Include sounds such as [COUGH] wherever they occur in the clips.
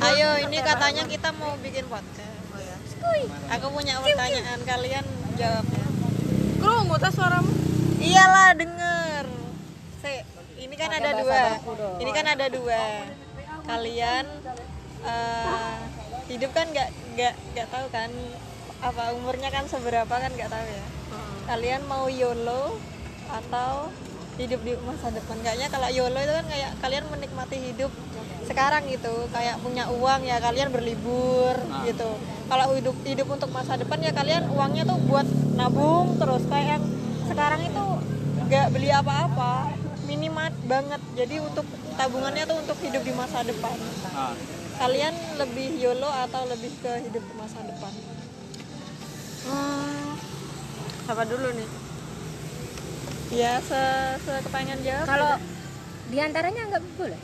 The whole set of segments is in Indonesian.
Ayo, ini katanya kita mau bikin podcast. Aku punya pertanyaan, kalian jawabnya. Kerungu tas suaramu. Iyalah, denger. Se, ini kan ada dua. Ini kan ada dua. Kalian eh, hidup kan nggak nggak nggak tahu kan apa umurnya kan seberapa kan nggak tahu ya. Kalian mau YOLO atau hidup di masa depan? Kayaknya kalau YOLO itu kan kayak kalian menikmati hidup sekarang gitu, kayak punya uang ya kalian berlibur gitu. Kalau hidup hidup untuk masa depan ya kalian uangnya tuh buat nabung terus kayak yang sekarang itu nggak beli apa-apa minimal banget jadi untuk tabungannya tuh untuk hidup di masa depan Ah, kalian lebih YOLO atau lebih ke hidup di masa depan Hmm. Siapa dulu nih? Ya se, se kepengen jawab Kalau di antaranya nggak boleh.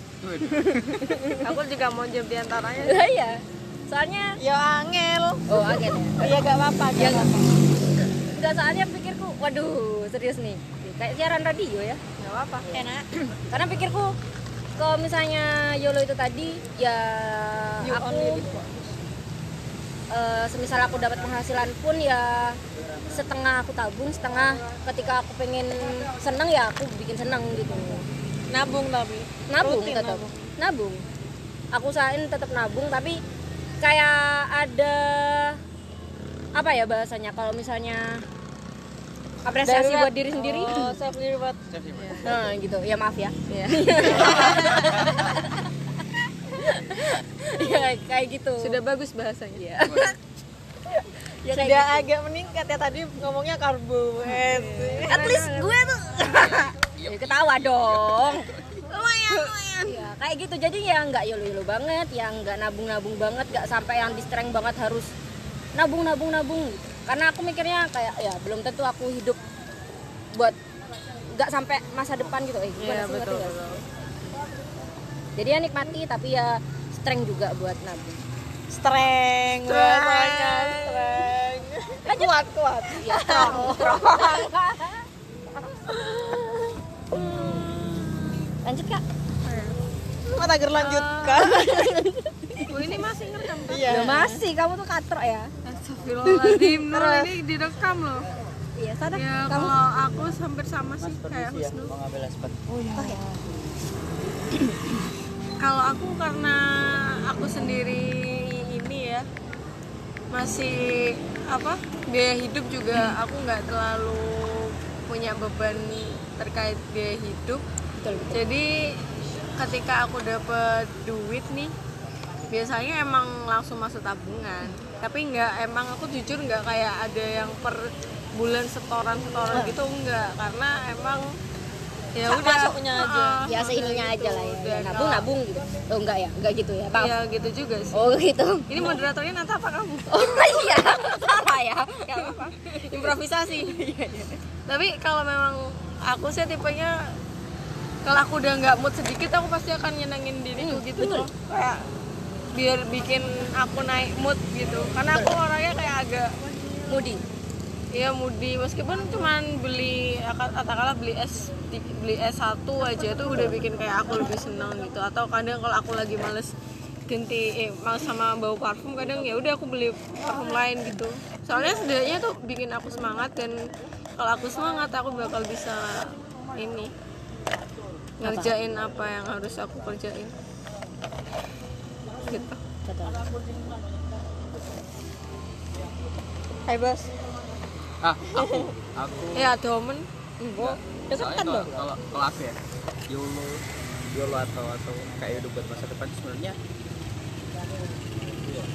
Aku juga mau jawab di antaranya. Lah iya. Soalnya ya angel oh agen ya. ya gak apa-apa Ya, gak apa Enggak soalnya pikirku, waduh serius nih. Kayak siaran radio ya. Gak apa-apa. enak Karena pikirku kalau misalnya YOLO itu tadi ya you aku eh, semisal aku dapat penghasilan pun ya setengah aku tabung, setengah ketika aku pengen seneng ya aku bikin seneng gitu. nabung tapi Nabung Rutin tetap. nabung. Nabung. Aku usahain tetap nabung tapi kayak ada apa ya bahasanya kalau misalnya apresiasi Darurat. buat diri sendiri. oh, self reward Nah, gitu. Ya maaf ya. Iya. [LAUGHS] ya kayak gitu. Sudah bagus bahasanya. ya. [LAUGHS] ya kayak sudah agak meningkat ya tadi ngomongnya karbo eh. At least gue tuh [LAUGHS] ya, ketawa dong. Lumayan, lumayan. Ya, kayak gitu. Jadi ya nggak yolo-yolo banget, ya nggak nabung-nabung banget, nggak sampai yang distreng banget harus nabung-nabung-nabung. gitu. Karena aku mikirnya kayak ya belum tentu aku hidup buat nggak sampai masa depan gitu. Eh, gimana Iya sih, ngerti betul. betul. Jadi ya nikmati tapi ya strength juga buat nabung. streng bahasanya streng kuat kuat Ya strong, strong. Lanjut kak. mata ger lanjutkan Oh, ini masih ngerekam. iya Loh, masih kamu tuh katrok ya. Astagfirullahaladzim, Nur ini direkam loh. Iya, sadar. Ya kamu kalau aku hampir sama sih kayak Husnul. mau ngambil aspek Oh ya. [CLEARS THROAT] Kalau aku karena aku sendiri ini ya masih apa biaya hidup juga aku nggak terlalu punya beban terkait biaya hidup. Betul, betul. Jadi ketika aku dapat duit nih biasanya emang langsung masuk tabungan. Tapi nggak emang aku jujur nggak kayak ada yang per bulan setoran setoran gitu enggak karena emang ya udah masuknya aja. Ya seininya aja lah ya. Ya nabung nabung gitu. Oh enggak ya? Enggak gitu ya. Maaf. Ya gitu juga sih. Oh gitu. Ini moderatornya nanti apa kamu? [LAUGHS] Oh iya. Salah ya. Enggak apa-apa. Improvisasi. [LAUGHS] Tapi kalau memang aku sih tipenya kalau aku udah nggak mood sedikit aku pasti akan nyenengin diriku gitu betul. loh. Kayak biar bikin aku naik mood gitu. Karena aku orangnya kayak agak Mudi. Iya mudi. Meskipun cuman beli katakanlah beli es beli es satu aja tuh udah bikin kayak aku lebih senang gitu. Atau kadang kalau aku lagi males ganti eh, males sama bau parfum kadang ya udah aku beli parfum lain gitu. Soalnya setidaknya tuh bikin aku semangat dan kalau aku semangat aku bakal bisa ini ngerjain apa yang harus aku kerjain. Gitu. Betul. Hai bos ah aku. Aku. Ya domen Oh, Soalnya deketan dong. kalau kalau aku ya YOLO YOLO atau atau kayak hidup buat masa depan sebenarnya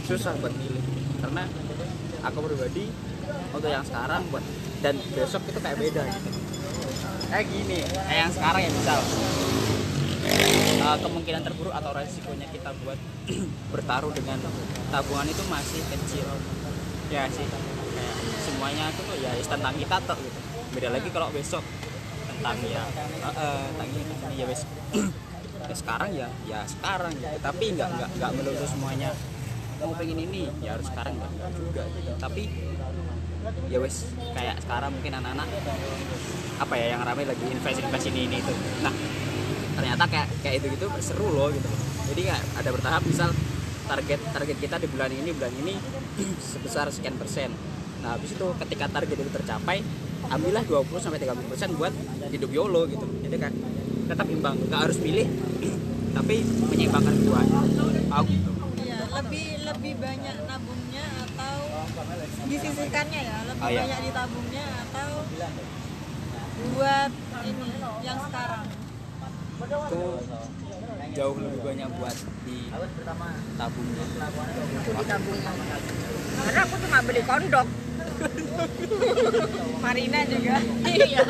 susah buat milih. Karena aku pribadi untuk yang sekarang buat dan besok itu kayak beda gitu. Kayak gini kayak yang sekarang ya misal uh, kemungkinan terburuk atau resikonya kita buat [CLEARS THROAT] bertaruh dengan tabungan itu masih kecil. Ya sih semuanya itu tuh ya tentang kita tuh gitu. Beda lagi kalau besok tentang ya eh, tentang ini ya wes [CLEARS THROAT] ya sekarang ya ya sekarang gitu. Tapi nggak nggak nggak melulu semuanya mau pengen ini. Ya harus sekarang nggak juga gitu. Tapi ya wes kayak sekarang mungkin anak-anak apa ya yang ramai lagi invest invest ini ini itu. Nah ternyata kayak kayak itu gitu seru loh gitu. Jadi nggak ada bertahap misal target target kita di bulan ini bulan ini [CLEARS THROAT] sebesar sekian persen nah habis itu ketika target itu tercapai ambillah 20 sampai 30 persen buat hidup YOLO gitu. Jadi kan tetap imbang nggak harus milih [CLEARS THROAT] tapi menyeimbangkan keduanya oh, gitu Iya, lebih lebih banyak nabungnya atau disisihkannya ya, lebih Oh, iya. banyak ditabungnya atau buat ini yang sekarang. itu jauh lebih banyak buat di tabungnya itu ditabung karena aku cuma beli kondok Marina juga. iya.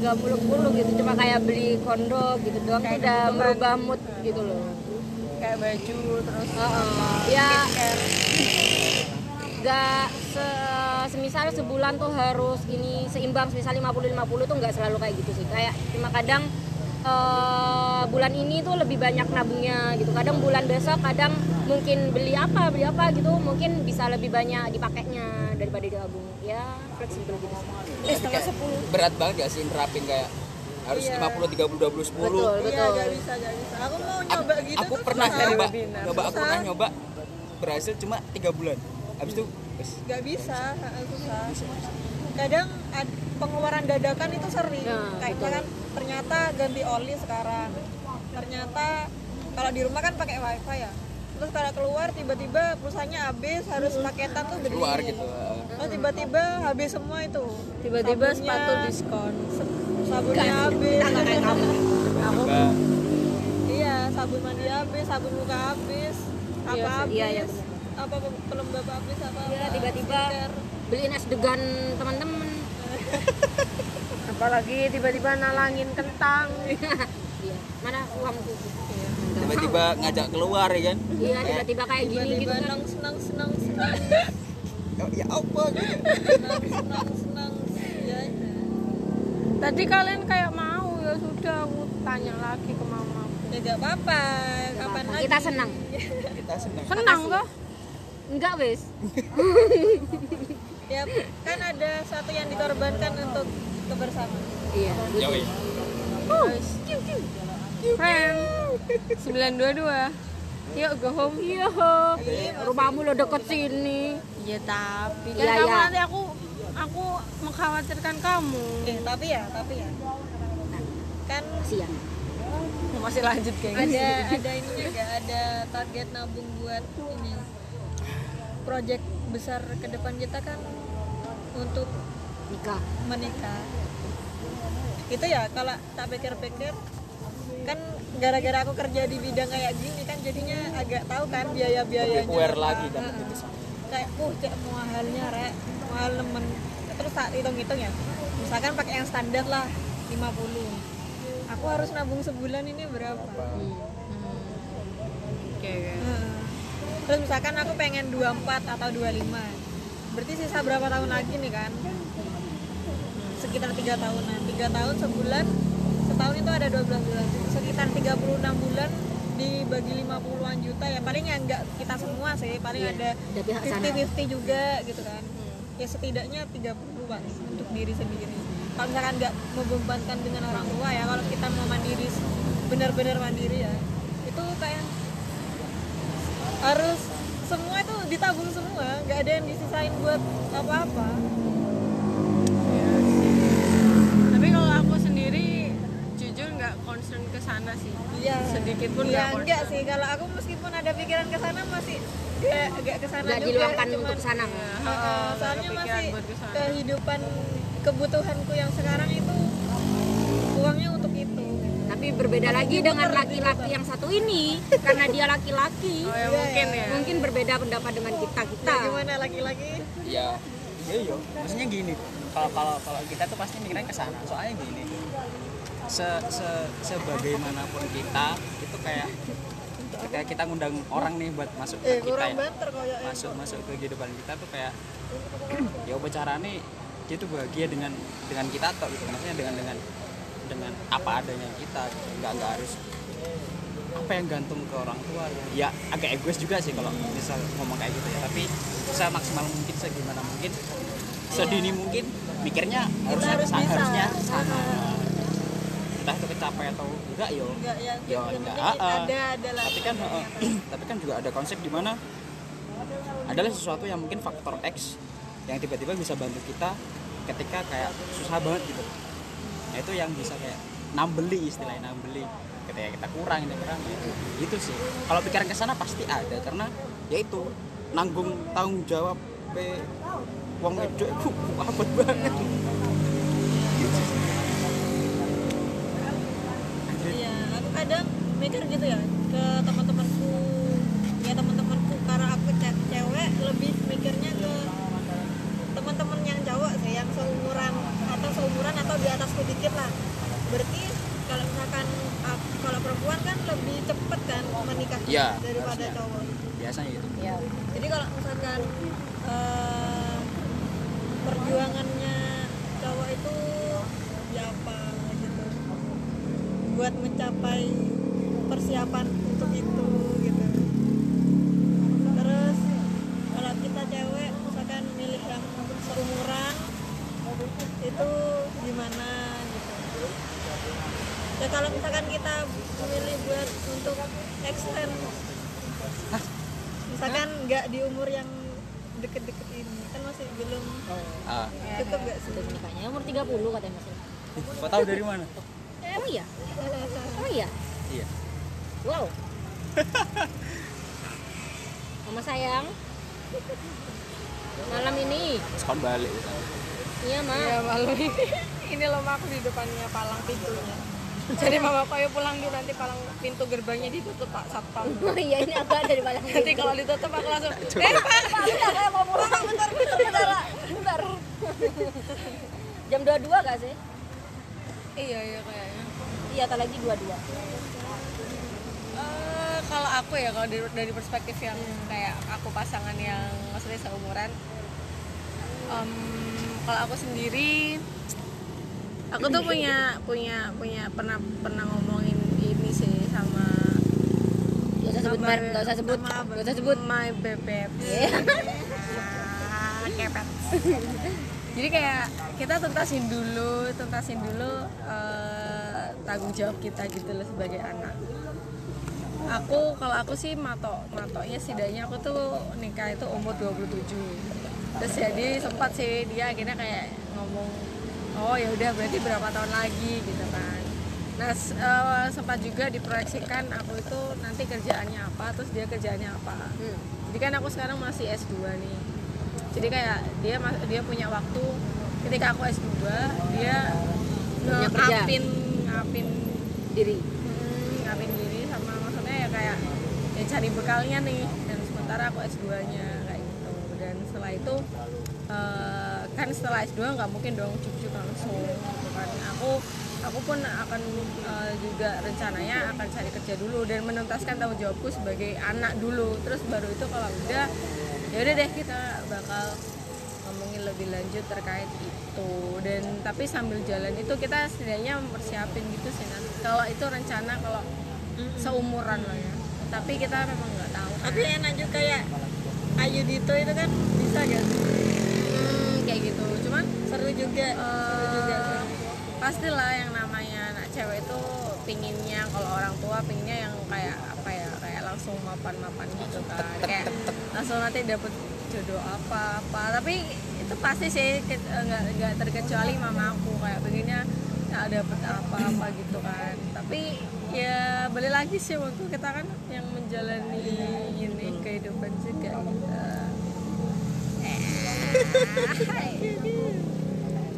Nggak muluk-muluk gitu cuma kayak beli kondok gitu doang tuh udah merubah mood gitu loh. Kayak baju terus Heeh. ya. Nggak se semisal sebulan tuh harus ini seimbang semisal 50 50 tuh nggak selalu kayak gitu sih. Kayak cuma kadang eh, bulan ini tuh lebih banyak nabungnya gitu kadang bulan besok kadang mungkin beli apa beli apa gitu mungkin bisa lebih banyak dipakainya daripada ditabung ya fleksibel gitu sih eh, sepuluh berat banget gak sih nerapin kayak harus 50 30 20 10 betul Iya, betul gak bisa, gak bisa. Aku mau aku, nyoba gitu aku tuh pernah nyoba webinar. nyoba aku Susah. pernah nyoba berhasil cuma tiga bulan habis itu wes, Gak bisa, susah. Kadang ad- pengeluaran dadakan itu sering. Nah, Kayak betul. kan ternyata ganti oli sekarang. Ternyata kalau di rumah kan pakai wifi ya. Terus kalau keluar tiba-tiba pulsanya habis harus paketan tuh gede. keluar gitu Terus tiba-tiba habis semua itu. tiba-tiba sepatu diskon sabunnya habis. aku Iya, sabun mandi habis, sabun muka habis, apa Iya habis, iya, iya, apa pelembab habis, apa Iya, tiba-tiba beliin es degan teman-teman [LAUGHS] apalagi tiba-tiba nalangin kentang. [LAUGHS] Iya. Mana uangku tiba-tiba ngajak keluar ya kan? Iya tiba-tiba kayak gini gitu. tiba-tiba kan senang senang senang senang Oh, [LAUGHS] ya apa? Gitu senang senang senang ya. Tadi kalian kayak mau ya sudah aku tanya lagi ke mama ya gak apa-apa. Kapan lagi? Kita senang. [LAUGHS] Kita senang. Senang kok enggak wes ya kan ada satu yang dikorbankan untuk kebersamaan iya. Gitu. Yoi. friend. 922 yuk go home. Iya rumahmu lo deket sini. Ya tapi kan Iya, kamu iya. nanti aku aku mengkhawatirkan kamu. Eh tapi ya tapi ya. Kan siang. Masih lanjut kayak gitu ada ada ininya gak ada target nabung buat ini. Project besar ke depan kita kan untuk nikah menikah. Itu ya kalau tak pikir-pikir kan gara-gara aku kerja di bidang kayak gini kan jadinya agak tahu kan biaya-biayanya. Lebih aware apa. lagi dapat Heeh. itu kayak uh cek mahalnya rek. Mahal nemen. Terus tak hitung-hitung ya misalkan pakai yang standar lah 50 aku harus nabung sebulan ini berapa? Hmm. oke oke. Heeh. terus misalkan aku pengen 24 atau 25 berarti sisa berapa tahun lagi nih kan sekitar tiga tahunan. Tiga tahun sebulan setahun itu ada 12 bulan. Sekitar 36 bulan dibagi 50-an juta ya. Paling ya enggak kita semua sih paling Iya, ada ada pihak sana. 50-50 juga gitu kan. Ya setidaknya 30 pak untuk diri sendiri. Kalau misalkan nggak membebankan dengan orang tua ya kalau kita mau mandiri benar-benar mandiri ya itu kayak harus semua itu ditabung semua. Nggak ada yang disisain buat apa-apa tapi kalau aku sendiri jujur nggak concern ke sana sih. Iya. Sedikit pun ya nggak enggak concern sih. Kalau aku meskipun ada pikiran ke sana masih nggak nggak ke sana nggak juga diluangkan cuman- untuk Ya, heeh, nggak soalnya kepikiran masih kehidupan kebutuhanku yang sekarang itu uangnya untuk itu. Tapi berbeda lagi dengan laki-laki yang satu ini karena dia laki-laki. Oh ya mungkin ya. Mungkin berbeda pendapat dengan kita kita. Nah, gimana laki-laki? Ya iya iya maksudnya gini. Kalau kalau kalau kita tuh pasti mikirnya ke sana. Soalnya gini se, se sebagaimanapun kita itu kayak kayak kita ngundang orang nih buat masuk ke eh kita ya. banter koyo masuk masuk ke kehidupan kita tuh kayak [CLEARS THROAT] ya apa caranya dia tuh bahagia dengan dengan kita atau gitu. Maksudnya dengan dengan dengan apa adanya kita gitu. nggak nggak harus apa yang gantung ke orang tua ya. Agak egois juga sih kalau misal ngomong kayak gitu ya. Tapi bisa maksimal mungkin segimana mungkin sedini mungkin mikirnya harus harusnya, bisa. Kecapai atau enggak yo. Enggak ya, Ya, yang enggak, ah, ah. ada ada lah tapi kan heeh, [CLEARS THROAT] tapi kan juga ada konsep di mana adalah sesuatu yang mungkin faktor X yang tiba-tiba bisa bantu kita ketika kayak susah banget gitu. Nah itu yang bisa kayak nambeli istilahnya nambeli. Ketika kita kurang ini kurang ya. Itu sih. Kalau pikiran ke sana pasti ada karena ya itu nanggung tanggung jawab pe wong wedok itu [LAUGHS] abot banget Iya, aku kadang mikir gitu ya ke teman-temanku ya teman-temanku karena aku ce- cewek lebih mikirnya ke teman-teman yang cowok sih yang seumuran atau seumuran atau di atasku dikit lah berarti kalau misalkan aku- kalau perempuan kan lebih cepet kan menikah Iya, daripada harusnya. cowok biasanya gitu ya jadi kalau misalkan eh, perjuangannya cowok itu ya apa gitu buat mencapai persiapan untuk itu gitu. Terus kalau kita cewek misalkan milih yang seumuran itu gimana gitu. Ya kalau misalkan kita memilih buat untuk extend misalkan nggak di umur yang deket-deket ini kan masih belum ah. cukup nggak sih? Umur 30 katanya mas kau tahu dari mana [LAUGHS] emang iya? Emang iya? Iya. Wow. [LAUGHS] Mama sayang. Malam ini. Sekon balik. Iya ma. Ya malu ini. [LAUGHS] Ini loh aku di depannya palang pintunya. Jadi [LAUGHS] mama aku ayo pulang dulu nanti palang pintu gerbangnya ditutup pak satpam. Oh iya ini agak ada di palang nanti kalau ditutup aku langsung eh pak Pak, bentar, saya mau pulang. Bentar, bentar, bentar, bentar. Jam 22 gak sih? Iya iya kayaknya Iya, tak lagi 22. Eh, kalau aku ya kalau dari, dari perspektif yang kayak aku pasangan yang maksudnya seumuran em, kalau aku sendiri aku tuh punya punya punya pernah pernah ngomongin ini sih sama Gak usah sebut merek, gak usah sebut. Gak usah sebut. my bebek Iya. Ah, [LAUGHS] kepet [LAUGHS] jadi kayak kita tuntasin dulu tuntasin dulu eh, tanggung jawab kita gitu loh sebagai anak. Aku kalau aku sih matok matoknya setidaknya aku tuh nikah itu umur 27 terus jadi sempat sih dia akhirnya kayak ngomong oh ya udah berarti berapa tahun lagi? Gitu kan. Nah eh, sempat juga diproyeksikan aku itu nanti kerjaannya apa terus dia kerjaannya apa. Hmm. jadi kan aku sekarang masih S2 nih jadi kayak dia dia punya waktu ketika aku S2 dia ngapin ngapin Diri. hmm, ngapin diri sama maksudnya ya kayak ya cari bekalnya nih dan sementara aku S2 nya kayak gitu. Dan setelah itu eh, kan setelah S2 nggak mungkin dong cucu langsung gitu kan. Aku aku pun akan eh, juga rencananya akan cari kerja dulu dan menuntaskan tanggung jawabku sebagai anak dulu. Terus baru itu kalau udah ya udah deh kita bakal ngomongin lebih lanjut terkait itu dan tapi sambil jalan itu kita setidaknya mempersiapin gitu sih Nat. kalau itu rencana kalau seumuran lah ya tapi kita memang nggak tahu kan. tapi enak juga kayak Ayu Dito itu kan bisa gak sih? Hmm, kayak gitu cuman seru juga seru juga eh, pastilah yang namanya anak cewek itu pinginnya kalau orang tua pinginnya yang kayak apa ya kayak langsung mapan-mapan gitu kan. Kayak langsung nanti dapet jodoh apa apa tapi itu pasti sih nggak nggak terkecuali mama aku kayak pinginnya ya dapet apa apa gitu kan. Tapi ya balik lagi sih waktu kita kan yang menjalani ini kehidupan juga gitu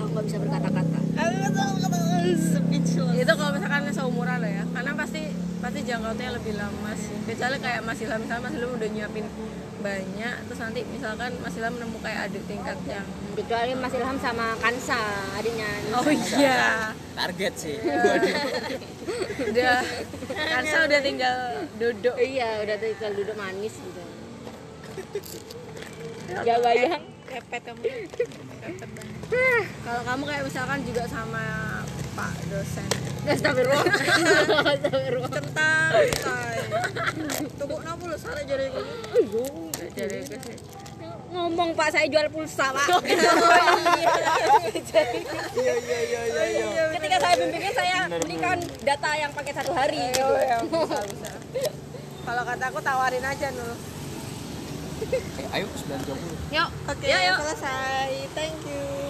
Aku bisa berkata-kata. aku nggak tahu kata speechless. Itu seumuran lah ya. Karena pasti pasti jangkauannya lebih lama sih. Kecuali kayak Mas Ilham misalnya Mas Ilham udah nyiapin banyak terus nanti misalkan Mas Ilham nemu kayak adik tingkat yang Kecuali Mas Ilham sama Kansa, adiknya. oh iya. Target sih. Udah. Kansa udah tinggal duduk. Iya, udah tinggal duduk manis gitu. Gak bayang. kepet kamu. Kepet banget. Kalau kamu kayak misalkan juga sama Pak dosen Astagfirullah. Tentang say tubuh nabu lo salah jadi jadi ke sih Ngomong Pak, saya jual pulsa, Pak. [LAUGHS] iya iya iya iya iya Ketika saya mendingan saya belikan data yang pakai satu hari gitu. Oh, ya, [LAUGHS] bisa bisa kalau kata aku tawarin aja nul Eh, ayo 9.20 yuk Oke, yuk. selesai. Thank you.